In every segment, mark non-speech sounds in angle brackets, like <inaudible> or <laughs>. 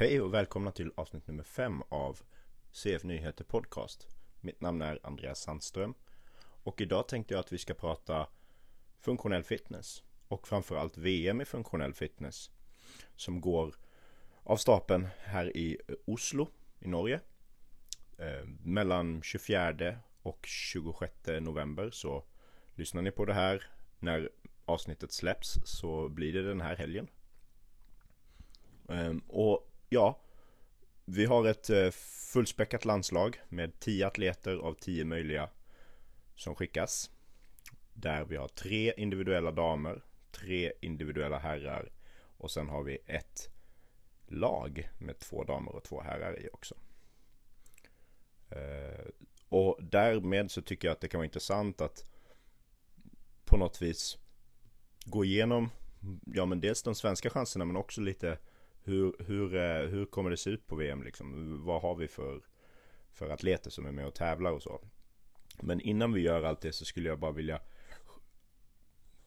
Hej och välkomna till avsnitt nummer fem av CF Nyheter Podcast. Mitt namn är Andreas Sandström och idag tänkte jag att vi ska prata funktionell fitness och framförallt VM i funktionell fitness som går av stapeln här i Oslo i Norge. Eh, mellan 24 och 26 november så lyssnar ni på det här när avsnittet släpps så blir det den här helgen. Eh, och ja, vi har ett eh, fullspäckat landslag med 10 atleter av 10 möjliga som skickas. Där vi har tre individuella damer, tre individuella herrar och sen har vi ett lag med två damer och två herrar i också. Eh, och därmed så tycker jag att det kan vara intressant att på något vis gå igenom ja men dels de svenska chanserna men också lite hur, hur, eh, hur kommer det se ut på VM liksom? Vad har vi för, för atleter som är med och tävlar och så? Men innan vi gör allt det så skulle jag bara vilja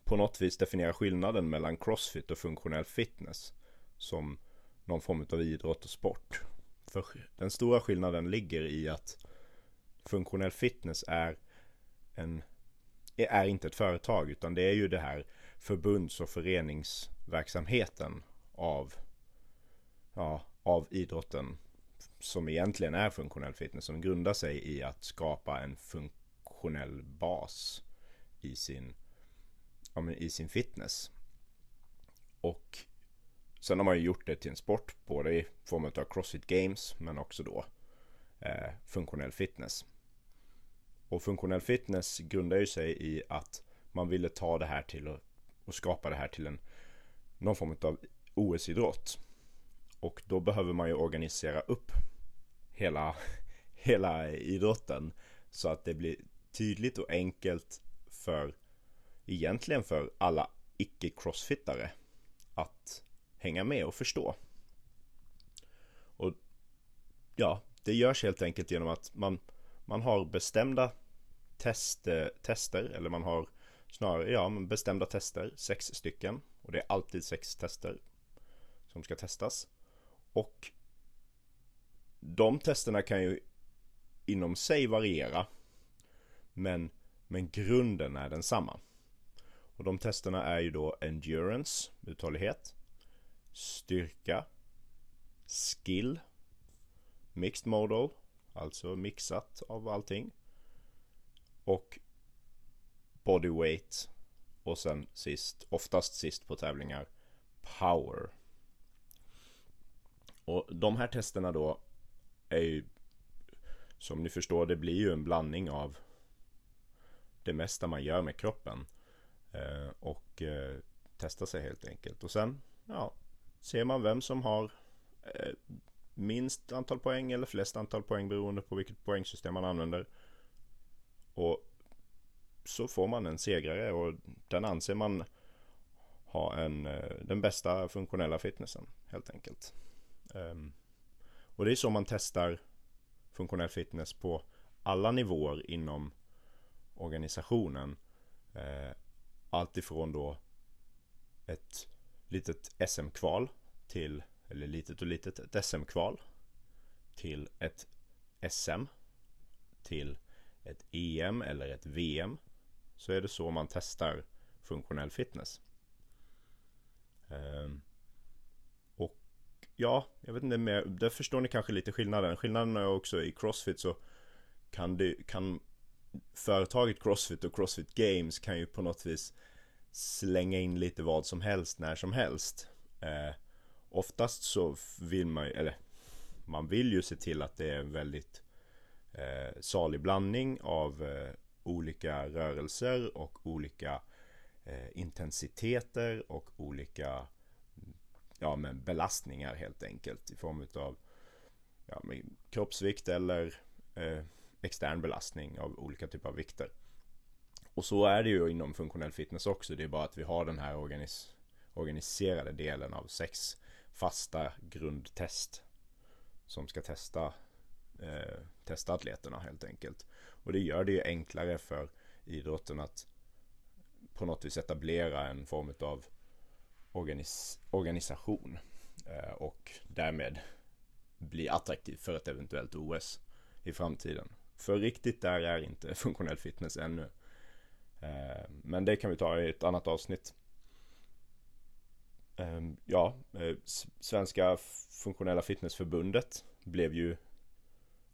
på något vis definiera skillnaden mellan crossfit och funktionell fitness som någon form av idrott och sport. För den stora skillnaden ligger i att funktionell fitness är en är inte ett företag utan det är ju det här förbunds och föreningsverksamheten av ja, av idrotten som egentligen är funktionell fitness som grundar sig i att skapa en funktionell bas i sin, ja, men i sin fitness. Och sen har man ju gjort det till en sport både i form av Crossfit Games men också då eh, funktionell fitness. Och funktionell fitness grundar ju sig i att man ville ta det här till och, och skapa det här till en någon form av OS-idrott. Och då behöver man ju organisera upp hela, <laughs> hela idrotten så att det blir tydligt och enkelt för egentligen för alla icke-crossfittare att hänga med och förstå. Och ja, det görs helt enkelt genom att man, man har bestämda test, tester eller man har snarare ja, bestämda tester, sex stycken och det är alltid sex tester som ska testas. Och de testerna kan ju inom sig variera. Men, men grunden är densamma. Och de testerna är ju då endurance, uthållighet, styrka, skill, mixed modal, alltså mixat av allting. Och body weight och sen sist, oftast sist på tävlingar, power. Och de här testerna då är ju som ni förstår, det blir ju en blandning av det mesta man gör med kroppen. Eh, och eh, testa sig helt enkelt. Och sen, ja, ser man vem som har eh, minst antal poäng eller flest antal poäng beroende på vilket poängsystem man använder. Och så får man en segrare och den anser man ha en, eh, den bästa funktionella fitnessen helt enkelt. Um, och det är så man testar funktionell fitness på alla nivåer inom organisationen. Eh, uh, Alltifrån då ett litet SM-kval till, eller litet och litet, ett SM-kval till ett SM till ett EM eller ett VM så är det så man testar funktionell fitness. Um, ja, jag vet inte mer. Där förstår ni kanske lite skillnaden. Skillnaden är också i Crossfit så kan det, kan företaget Crossfit och Crossfit Games kan ju på något vis slänga in lite vad som helst när som helst. Eh, oftast så vill man ju, eller man vill ju se till att det är en väldigt eh, salig blandning av eh, olika rörelser och olika eh, intensiteter och olika ja, men belastningar helt enkelt i form av ja, kroppsvikt eller eh, extern belastning av olika typer av vikter. Och så är det ju inom funktionell fitness också. Det är bara att vi har den här organis organiserade delen av sex fasta grundtest som ska testa, eh, testa atleterna helt enkelt. Och det gör det ju enklare för idrotten att på något vis etablera en form av organis organisation eh, och därmed bli attraktiv för ett eventuellt OS i framtiden. För riktigt där är inte <laughs> funktionell fitness ännu. Eh, men det kan vi ta i ett annat avsnitt. Ehm, ja, eh, Svenska funktionella fitnessförbundet blev ju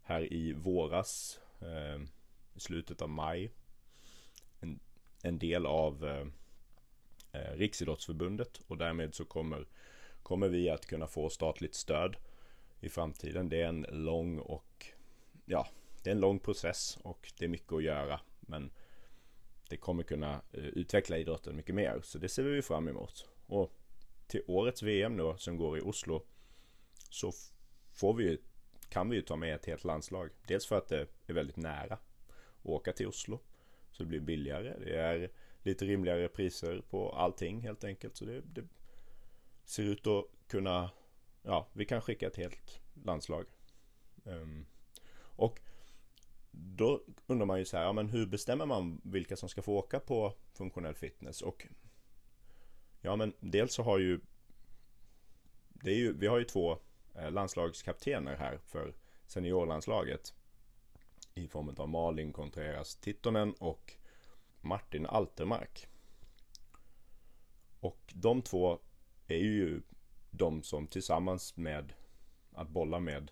här i våras, ehm, i slutet av maj, en, en del av eh, Eh, Riksidrottsförbundet och därmed så kommer, kommer vi att kunna få statligt stöd i framtiden. Det är en lång och ja, det är en lång process och det är mycket att göra. Men det kommer kunna eh, utveckla idrotten mycket mer. Så det ser vi fram emot. Och till årets VM då som går i Oslo så får vi kan vi ju ta med ett helt landslag. Dels för att det är väldigt nära att åka till Oslo. Så det blir billigare. Det är lite rimligare priser på allting helt enkelt. Så det, det ser ut att kunna, ja, vi kan skicka ett helt landslag. Um, och då undrar man ju så här, ja, men hur bestämmer man vilka som ska få åka på funktionell fitness? Och ja, men dels så har ju, det är ju vi har ju två eh, landslagskaptener här för seniorlandslaget i form av Malin Contreras Tittonen och Martin Altermark. Och de två är ju de som tillsammans med att bolla med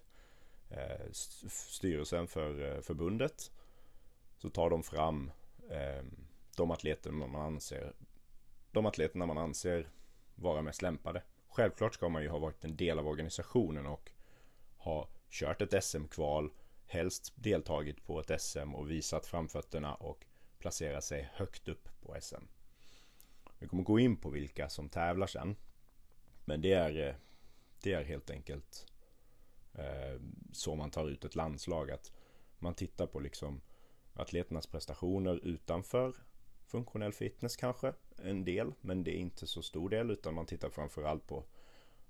eh, styrelsen för eh, förbundet så tar de fram eh, de atleterna man anser de atleterna man anser vara mest lämpade. Självklart ska man ju ha varit en del av organisationen och ha kört ett SM-kval, helst deltagit på ett SM och visat framfötterna och placera sig högt upp på SM. Vi kommer gå in på vilka som tävlar sen. Men det är, eh, det är helt enkelt Eh, så man tar ut ett landslag. Att man tittar på liksom atleternas prestationer utanför funktionell fitness kanske. En del, men det är inte så stor del utan man tittar framförallt på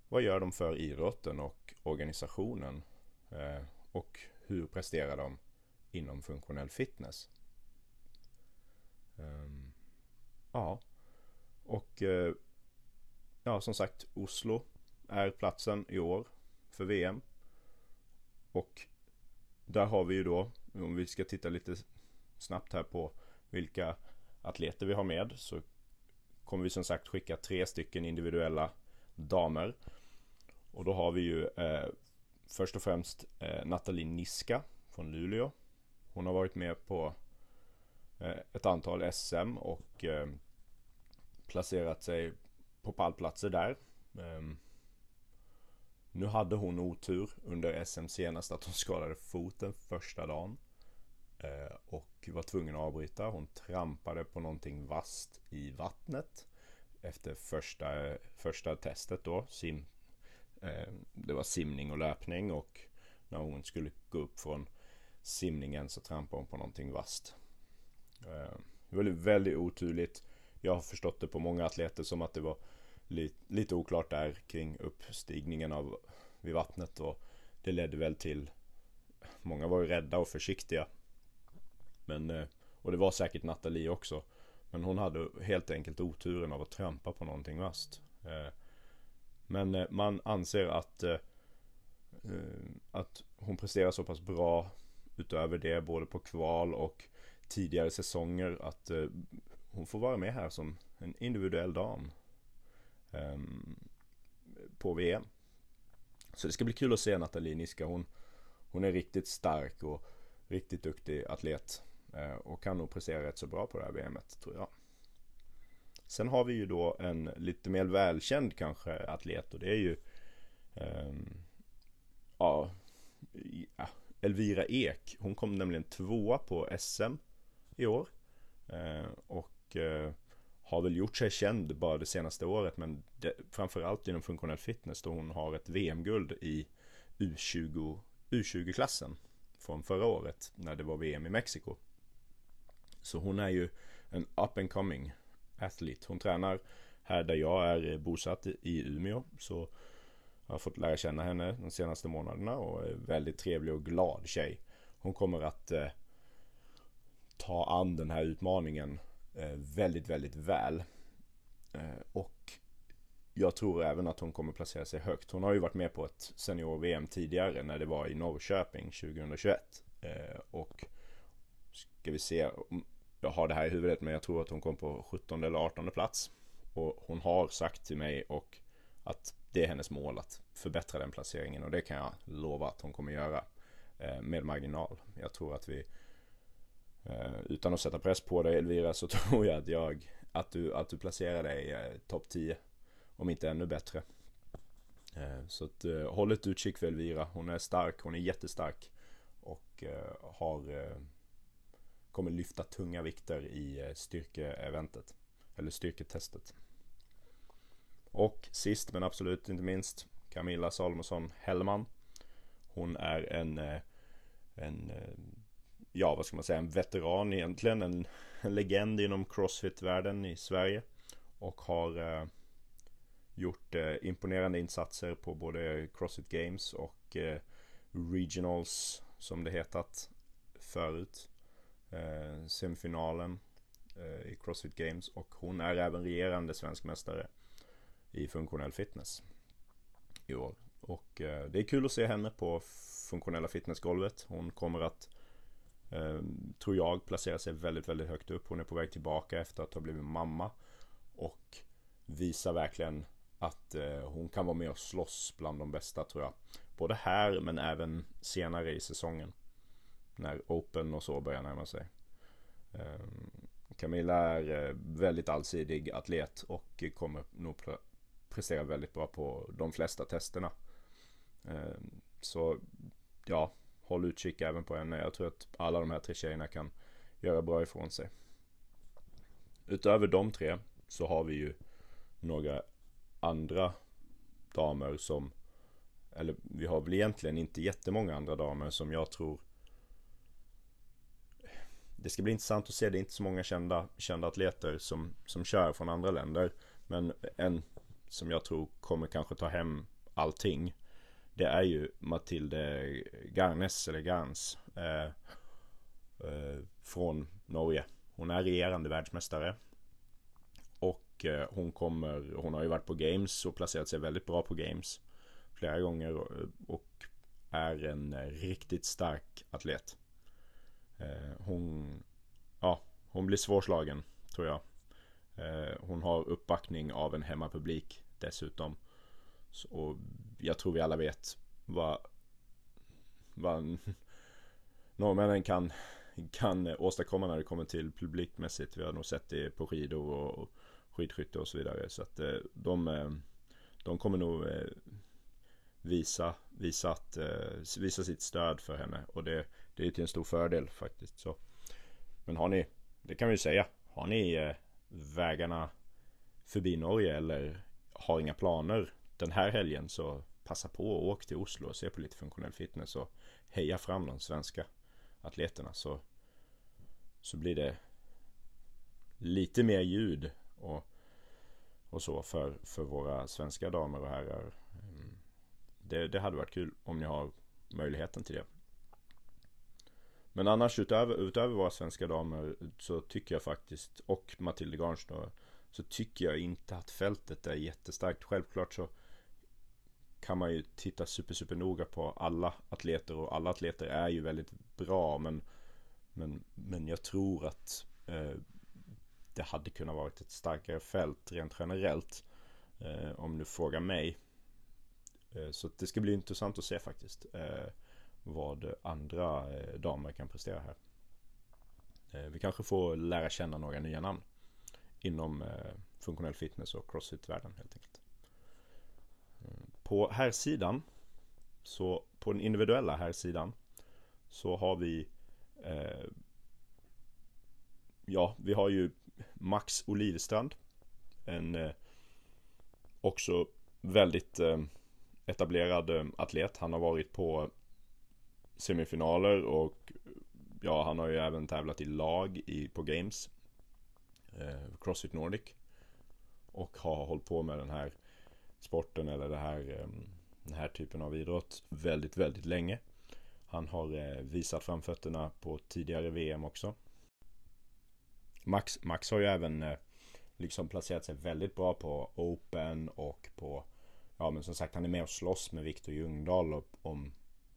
vad gör de för idrotten och organisationen? Eh, och hur presterar de inom funktionell fitness? Um, ja, och uh, ja, som sagt Oslo är platsen i år för VM. Och där har vi ju då, om vi ska titta lite snabbt här på vilka atleter vi har med så kommer vi som sagt skicka tre stycken individuella damer. Och då har vi ju eh, först och främst eh, Nathalie Niska från Luleå. Hon har varit med på Eh, ett antal SM och eh, placerat sig på pallplatser där. Ehm, nu hade hon otur under SM senast att hon skadade foten första dagen. Eh, och var tvungen att avbryta. Hon trampade på någonting vasst i vattnet. Efter första, första testet då. Sim, eh, det var simning och löpning och när hon skulle gå upp från simningen så trampade hon på någonting vasst. Eh, det var väldigt oturligt. Jag har förstått det på många atleter som att det var lite, lite oklart där kring uppstigningen av vid vattnet och det ledde väl till Många var ju rädda och försiktiga. Men eh, Och det var säkert Nathalie också. Men hon hade helt enkelt oturen av att trampa på någonting vasst. Eh, men man anser att Att hon presterar så pass bra Utöver det både på kval och Tidigare säsonger att eh, Hon får vara med här som en individuell dam eh, på VM. Så det ska bli kul att se Nathalie Niska. Hon, hon är riktigt stark och riktigt duktig atlet. Eh, och kan nog prestera rätt så bra på det här VMet tror jag. Sen har vi ju då en lite mer välkänd kanske atlet och det är ju ehm, ja, Elvira Ek. Hon kom nämligen tvåa på SM i år. Eh, och eh, har väl gjort sig känd bara det senaste året men det, framförallt inom funktionell fitness då hon har ett VM-guld i U20, U20-klassen från förra året när det var VM i Mexiko. Så hon är ju en up and coming athlete. Hon tränar här där jag är bosatt i Umeå så jag har fått lära känna henne de senaste månaderna och är väldigt trevlig och glad tjej. Hon kommer att eh, ta an den här utmaningen eh, väldigt, väldigt väl. Eh, och jag tror även att hon kommer placera sig högt. Hon har ju varit med på ett senior-VM tidigare när det var i Norrköping 2021. Eh, och ska vi se, jag har det här i huvudet men jag tror att hon kom på 17 eller 18 plats. Och hon har sagt till mig och att det är hennes mål att förbättra den placeringen och det kan jag lova att hon kommer göra med marginal. Jag tror att vi Eh, utan att sätta press på dig Elvira så <laughs> tror jag att jag att du, att du placerar dig eh, topp 10 om inte ännu bättre. Eh, så att eh, håll ett utkik för Elvira. Hon är stark, hon är jättestark och har kommer lyfta tunga vikter i styrkeeventet eller styrketestet. Och sist men absolut inte minst Camilla Salomonsson Hellman. Hon är en, en, ja vad ska man säga, en veteran egentligen. En, en legend inom crossfit-världen i Sverige. Och har eh, gjort eh, imponerande insatser på både Crossfit Games och eh, Regionals som det hetat förut. Eh, semifinalen eh, i Crossfit Games och hon är även regerande svensk mästare i funktionell fitness i år. Och eh, det är kul att se henne på funktionella fitnessgolvet. Hon kommer att, Ehm, tror jag, placerar sig väldigt, väldigt högt upp. Hon är på väg tillbaka efter att ha blivit mamma. Och visar verkligen att eh, hon kan vara med och slåss bland de bästa tror jag. Både här men även senare i säsongen. När Open och så börjar närma sig. Ehm, Camilla är eh, väldigt allsidig atlet och kommer nog prestera väldigt bra på de flesta testerna. Ehm, så ja, håll utkik även på henne. Jag tror att alla de här tre tjejerna kan göra bra ifrån sig. Utöver de tre så har vi ju några andra damer som eller vi har väl egentligen inte jättemånga andra damer som jag tror Det ska bli intressant att se, det är inte så många kända, kända atleter som, som kör från andra länder Men en som jag tror kommer kanske ta hem allting. Det är ju Matilde Garnes eller Garns. Eh, eh, från Norge. Hon är regerande världsmästare. Och eh, hon kommer, hon har ju varit på Games och placerat sig väldigt bra på Games. Flera gånger och, är en riktigt stark atlet. Eh, hon, ja, hon blir svårslagen tror jag. Eh, hon har uppbackning av en hemmapublik dessutom. Och jag tror vi alla vet vad, vad <laughs> norrmännen kan, kan åstadkomma när det kommer till publikmässigt. Vi har nog sett det på skidor och skidskytte och så vidare. Så att eh, de, eh, de kommer nog eh, visa, visa, att, visa sitt stöd för henne. Och det, det är till en stor fördel faktiskt. Så. Men har ni, det kan vi ju säga, har ni vägarna förbi Norge eller har inga planer den här helgen så passa på och åk till Oslo och se på lite funktionell fitness och heja fram de svenska atleterna så, så blir det lite mer ljud och, och så för, för våra svenska damer och herrar. Mm. Det, det hade varit kul om ni har möjligheten till det. Men annars utöver, utöver våra svenska damer så tycker jag faktiskt, och Matilde Garns då, så tycker jag inte att fältet är jättestarkt. Självklart så kan man ju titta super, super noga på alla atleter och alla atleter är ju väldigt bra men men, men jag tror att eh, det hade kunnat varit ett starkare fält rent generellt eh, om du frågar mig. Eh, så det ska bli intressant att se faktiskt eh, vad andra eh, damer kan prestera här. Eh, vi kanske får lära känna några nya namn inom eh, funktionell fitness och crossfit-världen helt enkelt. På här sidan så på den individuella här sidan så har vi eh, Ja, vi har ju Max Olivstrand En eh, också väldigt eh, etablerad eh, atlet. Han har varit på semifinaler och ja, han har ju även tävlat i lag i, på Games eh, Crossfit Nordic. Och har hållit på med den här sporten eller det här, eh, den här typen av idrott väldigt, väldigt länge. Han har eh, visat framfötterna på tidigare VM också. Max, Max har ju även eh, liksom placerat sig väldigt bra på Open och på Ja men som sagt han är med och slåss med Viktor Ljungdahl om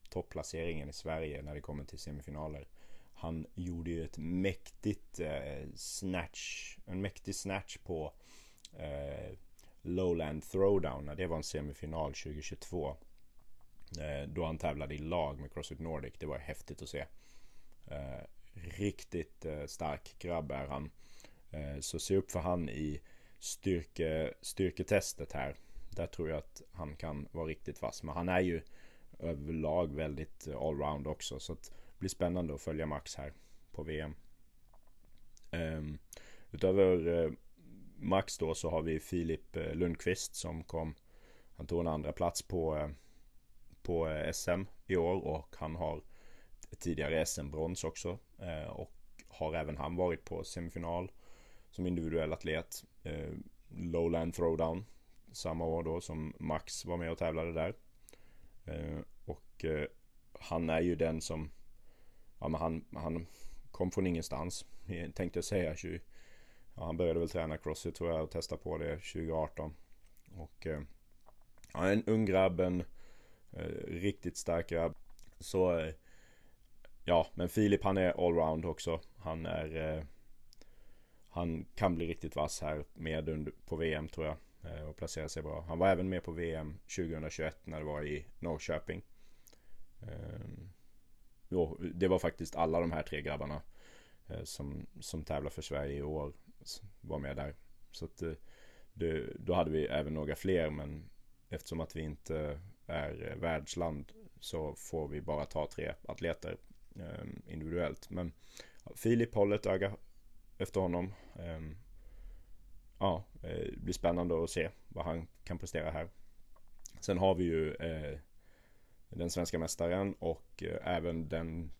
topplaceringen i Sverige när det kommer till semifinaler. Han gjorde ju ett mäktigt eh, snatch, en mäktig snatch på eh, Lowland Throwdown när det var en semifinal 2022. Eh, då han tävlade i lag med Crossfit Nordic. Det var häftigt att se. Eh, riktigt eh, stark grabb är han. Så se upp för han i styrke, styrketestet här. Där tror jag att han kan vara riktigt vass. Men han är ju överlag väldigt allround också. Så det blir spännande att följa Max här på VM. Ehm, utöver Max då så har vi Filip eh, Lundqvist som kom. Han tog en andra plats på, eh, på eh, SM i år och han har tidigare SM-brons också. och har även han varit på semifinal som individuell atlet. Lowland Throwdown samma år då som Max var med och tävlade där. Och han är ju den som, ja men han, han kom från ingenstans. Tänkte jag säga ja, han började väl träna crossfit tror jag och testa på det 2018. Och eh, ja, en ung grabb, en eh, riktigt stark grabb. Så eh, ja, men Filip han är allround också. Han är han kan bli riktigt vass här med under, på VM tror jag. Eh, och placera sig bra. Han var även med på VM 2021 när det var i Norrköping. Jo, det var faktiskt alla de här tre grabbarna eh, som, som tävlar för Sverige i år var med där. Så att eh, det, då hade vi även några fler men eftersom att vi inte är eh, världsland så får vi bara ta tre atleter eh, individuellt. Men Filip håller ett öga efter honom. Ehm, eh, ja, det blir spännande att se vad han kan prestera här. Sen har vi ju eh, den svenska mästaren och eh, även den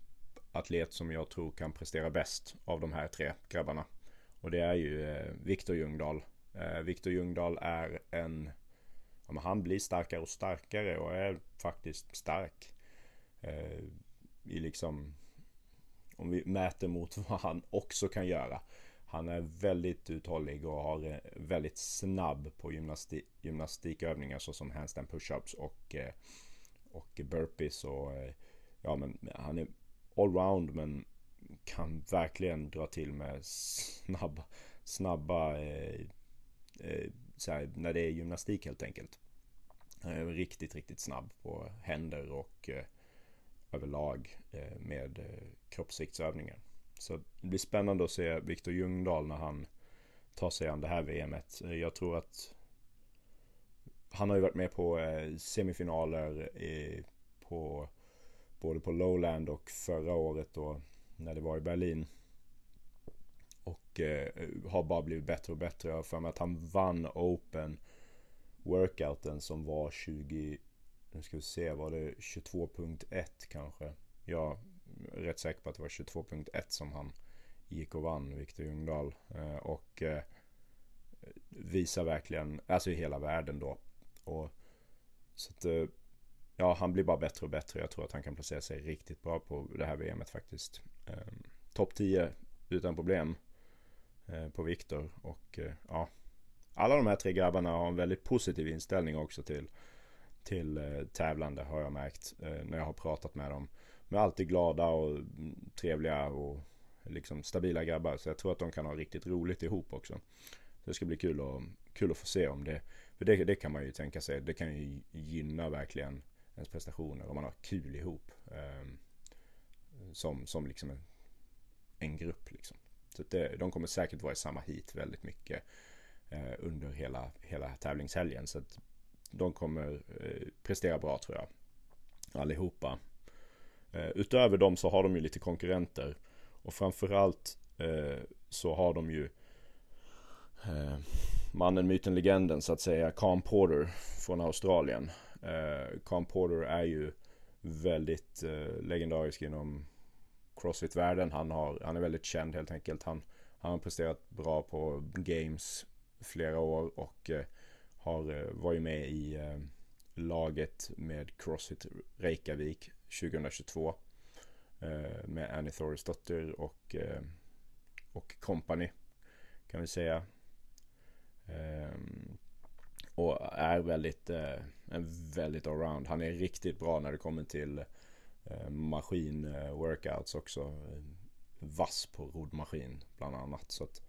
atlet som jag tror kan prestera bäst av de här tre grabbarna. Och det är ju eh, Viktor Ljungdahl. Eh, Viktor Ljungdahl är en, ja, men han blir starkare och starkare och är faktiskt stark. Eh, I liksom, om vi mäter mot <laughs> vad han också kan göra. Han är väldigt uthållig och har eh, väldigt snabb på gymnastik, gymnastikövningar såsom handstand pushups och, eh, och burpees och eh, ja men han är allround men kan verkligen dra till med snabba, snabba eh, eh, här, när det är gymnastik helt enkelt. Han är riktigt, riktigt snabb på händer och eh, överlag eh, med eh, kroppsviktsövningar. Så det blir spännande att se Viktor Ljungdahl när han tar sig an det här VMet. Jag tror att han har ju varit med på eh, semifinaler eh, på både på Lowland och förra året då när det var i Berlin. Och eh, har bara blivit bättre och bättre. Jag har för mig att han vann Open workouten som var 20, nu ska vi se, var det 22.1 kanske? Ja, rätt säker på att det var 22.1 som han gick och vann, Viktor Ljungdahl. Eh, och eh, visar verkligen, alltså i hela världen då. Och, så att, eh, ja, han blir bara bättre och bättre. Jag tror att han kan placera sig riktigt bra på det här VMet faktiskt. Ehm, topp 10 utan problem eh, på Viktor. Och eh, ja, alla de här tre grabbarna har en väldigt positiv inställning också till, till eh, tävlande har jag märkt när jag har pratat med dem. De är alltid glada och mm, trevliga och liksom stabila grabbar. Så jag tror att de kan ha riktigt roligt ihop också. Så det ska bli kul att, kul att få se om det. För det, det kan man ju tänka sig. Det kan ju gynna verkligen ens prestationer och man har kul ihop. Eh, som, som liksom en, en grupp liksom. Så det, de kommer säkert vara i samma hit väldigt mycket eh, under hela, hela tävlingshelgen. Så att de kommer eh, prestera bra tror jag. Allihopa. Eh, utöver dem så har de ju lite konkurrenter. Och framförallt eh, så har de ju eh, mannen, myten, legenden så att säga, Cam Porter från Australien. Eh, Calm Porter är ju väldigt eh, legendarisk inom Crossfit-världen. Han, har, han är väldigt känd helt enkelt. Han, han har presterat bra på Games flera år och eh, har eh, varit med i eh, laget med Crossfit Reykjavik 2022. Eh, med Annie Thorisdottir och, eh, och company kan vi säga. Ehm, och är väldigt, eh, en väldigt allround. Han är riktigt bra när det kommer till eh, maskin-workouts eh, också. Vass på roddmaskin bland annat. Så att,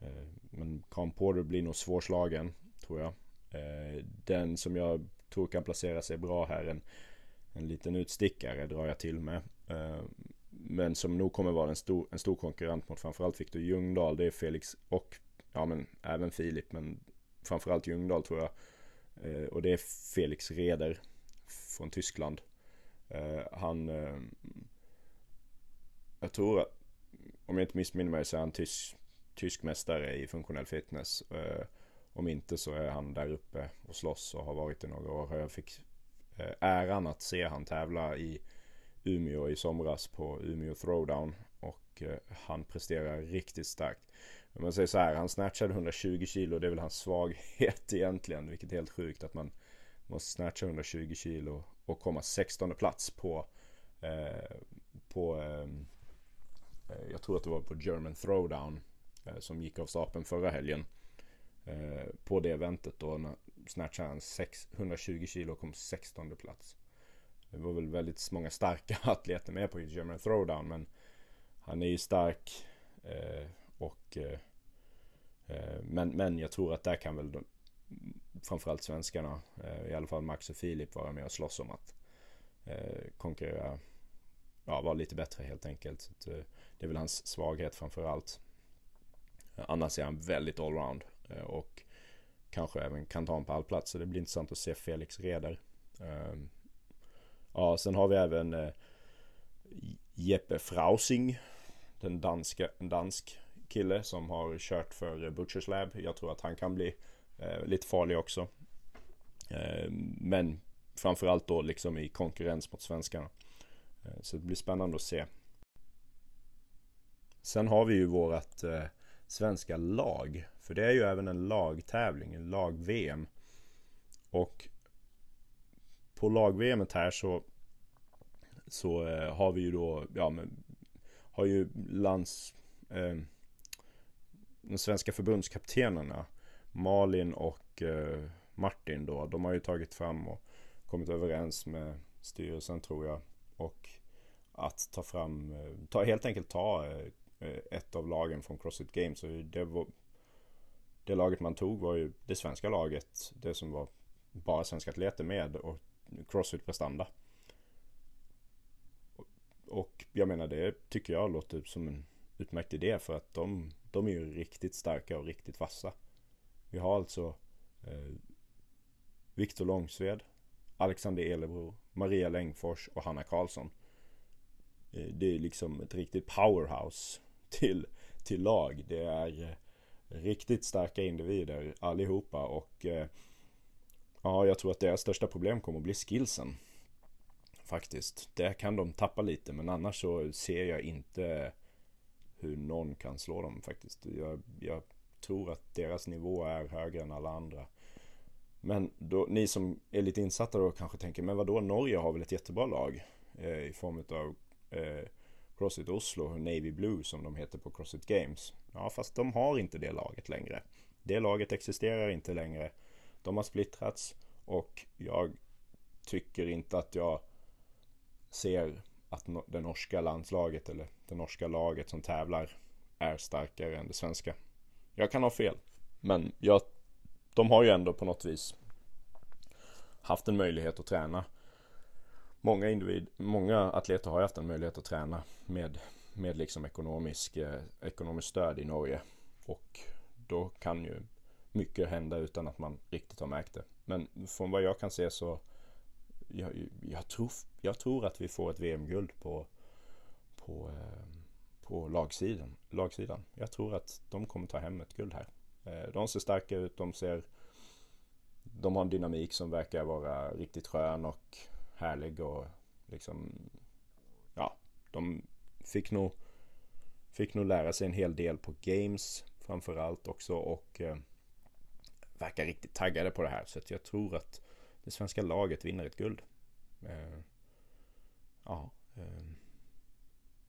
eh, men Cam Porter blir nog svårslagen tror jag. Eh, den som jag tror kan placera sig bra här, en, en liten utstickare drar jag till med. Men som nog kommer vara en stor, en stor konkurrent mot framförallt Viktor Ljungdahl. Det är Felix och ja men även Filip men framförallt Ljungdahl tror jag. Eh, och det är Felix Reder från Tyskland. Eh, han, eh, jag tror att, om jag inte missminner mig så är han tysk, tysk mästare i funktionell fitness. Om inte så är han där uppe och slåss och har varit i några år. Jag fick äran att se han tävla i Umeå i somras på Umeå Throwdown. Och han presterar riktigt starkt. Om man säger så här, han snatchade 120 kilo. Det är väl hans svaghet <laughs> egentligen. Vilket är helt sjukt att man måste snatcha 120 kilo och komma 16 plats på eh, på eh, eh, jag tror att det var på German Throwdown eh, som gick av stapeln förra helgen. Eh, på det eventet då snatchade han 120 kilo och kom 16 plats. Det var väl väldigt många starka <laughs> atleter med på German Throwdown men han är ju stark eh, och eh, eh, men, men jag tror att där kan väl de, framförallt svenskarna, eh, i alla fall Max och Filip vara med och slåss om att konkurrera, ja vara lite bättre helt enkelt. Så det är väl hans svaghet framförallt. Annars är han väldigt allround och kanske även kan ta en pallplats. Så det blir intressant att se Felix Reder. Ehm, ja, sen har vi även Jeppe Frausing. Den danska, en dansk kille som har kört för Butchers Lab. Jag tror att han kan bli eh, lite farlig också. Eh, men framförallt då liksom i konkurrens mot svenskarna. Eh, så det blir spännande att se. Sen har vi ju vårat eh, svenska lag. För det är ju även en lagtävling, en lag-VM. Och på lag-VM här så så eh, har vi ju då, ja men har ju lands eh, de svenska förbundskaptenerna Malin och eh, Martin då, de har ju tagit fram och kommit överens med styrelsen tror jag. Och att ta fram, eh, ta, helt enkelt ta eh, eh, ett av lagen från Crossfit Games. Så det, var, det laget man tog var ju det svenska laget, det som var bara svenska atleter med och Crossfit prestanda. Och jag menar det tycker jag låter som en utmärkt idé för att de, de är ju riktigt starka och riktigt vassa. Vi har alltså eh, Viktor Långsved, Alexander Elebro, Maria Längfors och Hanna Karlsson. Eh, det är liksom ett riktigt powerhouse <laughs> till, till lag. Det är eh, riktigt starka individer allihopa och eh, ja, jag tror att deras största problem kommer att bli skillsen. Faktiskt. Det kan de tappa lite men annars så ser jag inte hur någon kan slå dem faktiskt. Jag, jag tror att deras nivå är högre än alla andra. Men då, ni som är lite insatta då kanske tänker, men vadå, Norge har väl ett jättebra lag eh, i form av eh, Crossfit Oslo, Navy Blue som de heter på Crossfit Games. Ja, fast de har inte det laget längre. Det laget existerar inte längre. De har splittrats och jag tycker inte att jag ser att det norska landslaget eller det norska laget som tävlar är starkare än det svenska. Jag kan ha fel, men jag, de har ju ändå på något vis haft en möjlighet att träna. Många, individ, många atleter har ju haft en möjlighet att träna med, med liksom ekonomisk, eh, ekonomiskt stöd i Norge. Och då kan ju mycket hända utan att man riktigt har märkt det. Men från vad jag kan se så jag, jag, tror, jag tror att vi får ett VM-guld på, på, ehm, på lagsidan, lagsidan. Jag tror att de kommer ta hem ett guld här. Eh, de ser starka ut, de ser de har en dynamik som verkar vara riktigt skön och härlig och liksom ja, de fick nog fick nog lära sig en hel del på games framförallt också och eh, verkar riktigt taggade på det här så att jag tror att det svenska laget vinner ett guld. Eh, ja, eh,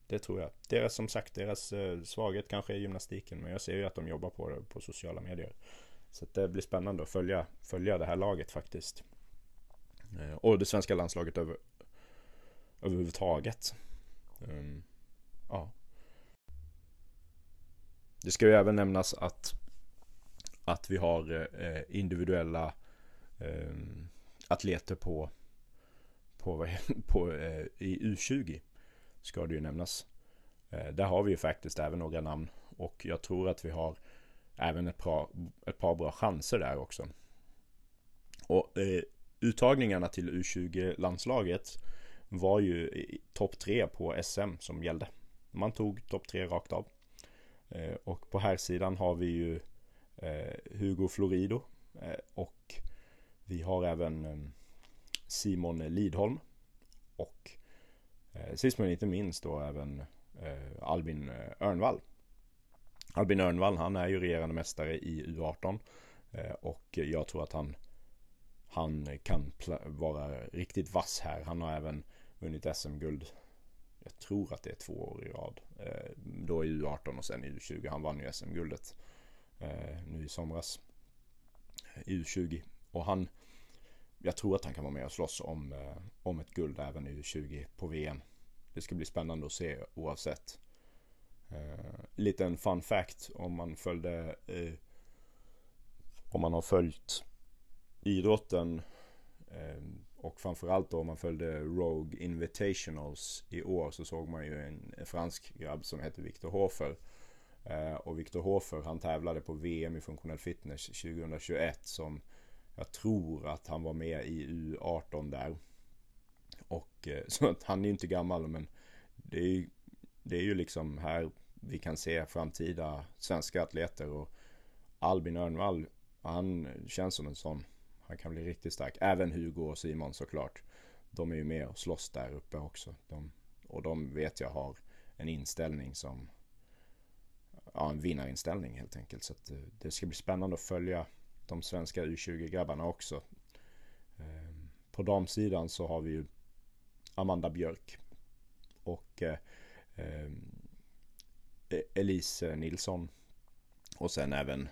det tror jag. Deras, som sagt, deras eh, svaghet kanske är gymnastiken, men jag ser ju att de jobbar på det på sociala medier. Så det blir spännande att följa, följa det här laget faktiskt. Och det svenska landslaget över, överhuvudtaget. Um, ja. Det ska ju även nämnas att, att vi har eh, individuella eh, atleter på, på, <laughs> på, eh, i U20. Ska det ju nämnas. Eh, där har vi ju faktiskt även några namn. Och jag tror att vi har även ett par, ett par bra chanser där också. Och eh, uttagningarna till U20-landslaget var ju topp tre på SM som gällde. Man tog topp tre rakt av. Eh, och på här sidan har vi ju eh, Hugo Florido eh, och vi har även eh, Simon Lidholm och eh, sist men inte minst då även eh, Albin Örnvall. Albin Örnvall han är ju regerande mästare i U18 och jag tror att han han kan vara riktigt vass här. Han har även vunnit SM-guld. Jag tror att det är två år i rad. Då i U18 och sen i U20. Han vann ju SM-guldet nu i somras. I U20. Och han, jag tror att han kan vara med och slåss om, eh, om ett guld även i U20 på VM. Det ska bli spännande att se oavsett. Eh, liten fun fact om man följde eh, om man har följt idrotten eh, och framförallt då om man följde Rogue Invitationals i år så såg man ju en, en fransk grabb som heter Victor Hofer. Eh, och Victor Hofer han tävlade på VM i funktionell fitness 2021 som jag tror att han var med i U18 där. Och eh, <laughs> så att han är ju inte gammal men det är ju, det är ju liksom här vi kan se framtida svenska atleter och Albin Örnvall han känns som en sån han kan bli riktigt stark. Även Hugo och Simon såklart. De är ju med och slåss där uppe också. De, och de vet jag har en inställning som ja, en vinnarinställning helt enkelt. Så eh, det ska bli spännande att följa de svenska U20-grabbarna också. Ehm, på damsidan så har vi ju Amanda Björk och ehm, e-, Elise Nilsson och sen även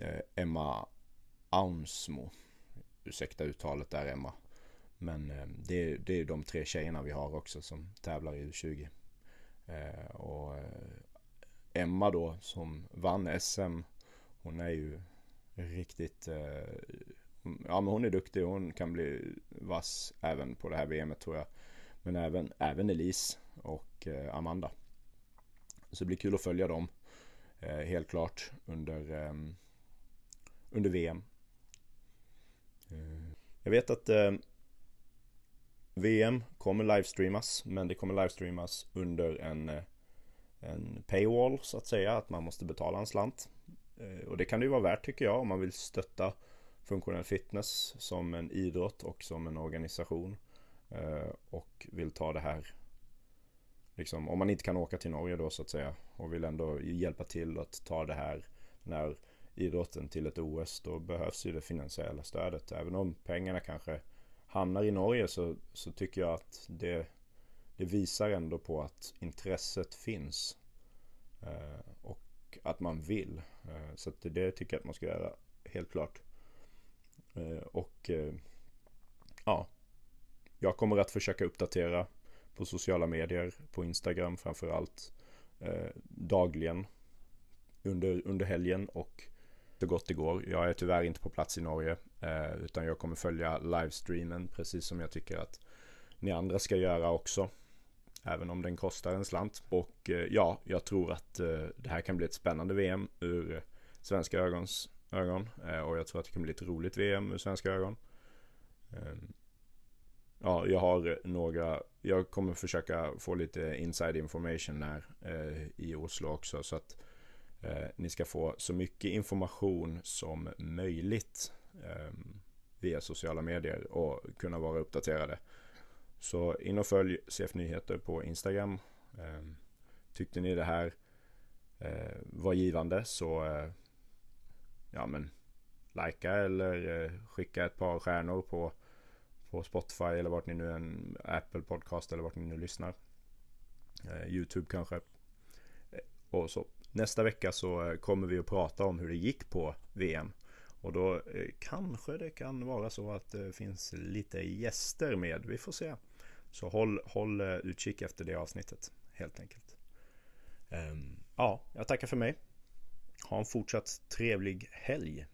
eh, Emma Aunsmo. Ursäkta uttalet där Emma. Men ehm, det, är, det är de tre tjejerna vi har också som tävlar i U20. Eh, och eh, Emma då som vann SM. Hon är ju riktigt... Eh, mm, ja men hon är duktig. Hon kan bli vass även på det här VMet tror jag. Men även, även Elise och eh, Amanda. Så det blir kul att följa dem. Eh, helt klart under, ehm, under VM. Eh, jag vet att eh, VM kommer livestreamas men det kommer livestreamas under en, en paywall så att säga. Att man måste betala en slant. Eh, och det kan det ju vara värt tycker jag om man vill stötta funktionell fitness som en idrott och som en organisation. Eh, och vill ta det här Liksom, om man inte kan åka till Norge då så att säga och vill ändå hjälpa till att ta det här när idrotten till ett OS då behövs ju det finansiella stödet. Även om pengarna kanske hamnar i Norge så, så tycker jag att det, det visar ändå på att intresset finns. Eh, och och att man vill. Eh, så det, det tycker jag att man ska göra helt klart. Eh, och eh, ja, jag kommer att försöka uppdatera på sociala medier, på Instagram framförallt, dagligen under, under helgen och så gott det går. Jag är tyvärr inte på plats i Norge utan jag kommer följa livestreamen precis som jag tycker att ni andra ska göra också. Även om den kostar en slant. Och eh, ja, jag tror att eh, det här kan bli ett spännande VM ur svenska ögons ögon. Eh, och jag tror att det kan bli ett roligt VM ur svenska ögon. Ehm, ja, jag har några, jag kommer försöka få lite inside information här i Oslo också. Så att ni ska få så mycket information som möjligt ehm, via sociala medier och kunna vara uppdaterade. Så in och följ CF Nyheter på Instagram. Ehm, tyckte ni det här eh, var givande så eh, ja men likea eller eh, skicka ett par stjärnor på, på Spotify eller vart ni nu än Apple podcast eller vart ni nu lyssnar. Youtube kanske. Och så nästa vecka så kommer vi att prata om hur det gick på VM. Och då kanske det kan vara så att det finns lite gäster med. Vi får se. Så håll, håll eh, utkik efter det avsnittet helt enkelt. Um, ja, jag tackar för mig. Ha en fortsatt trevlig helg.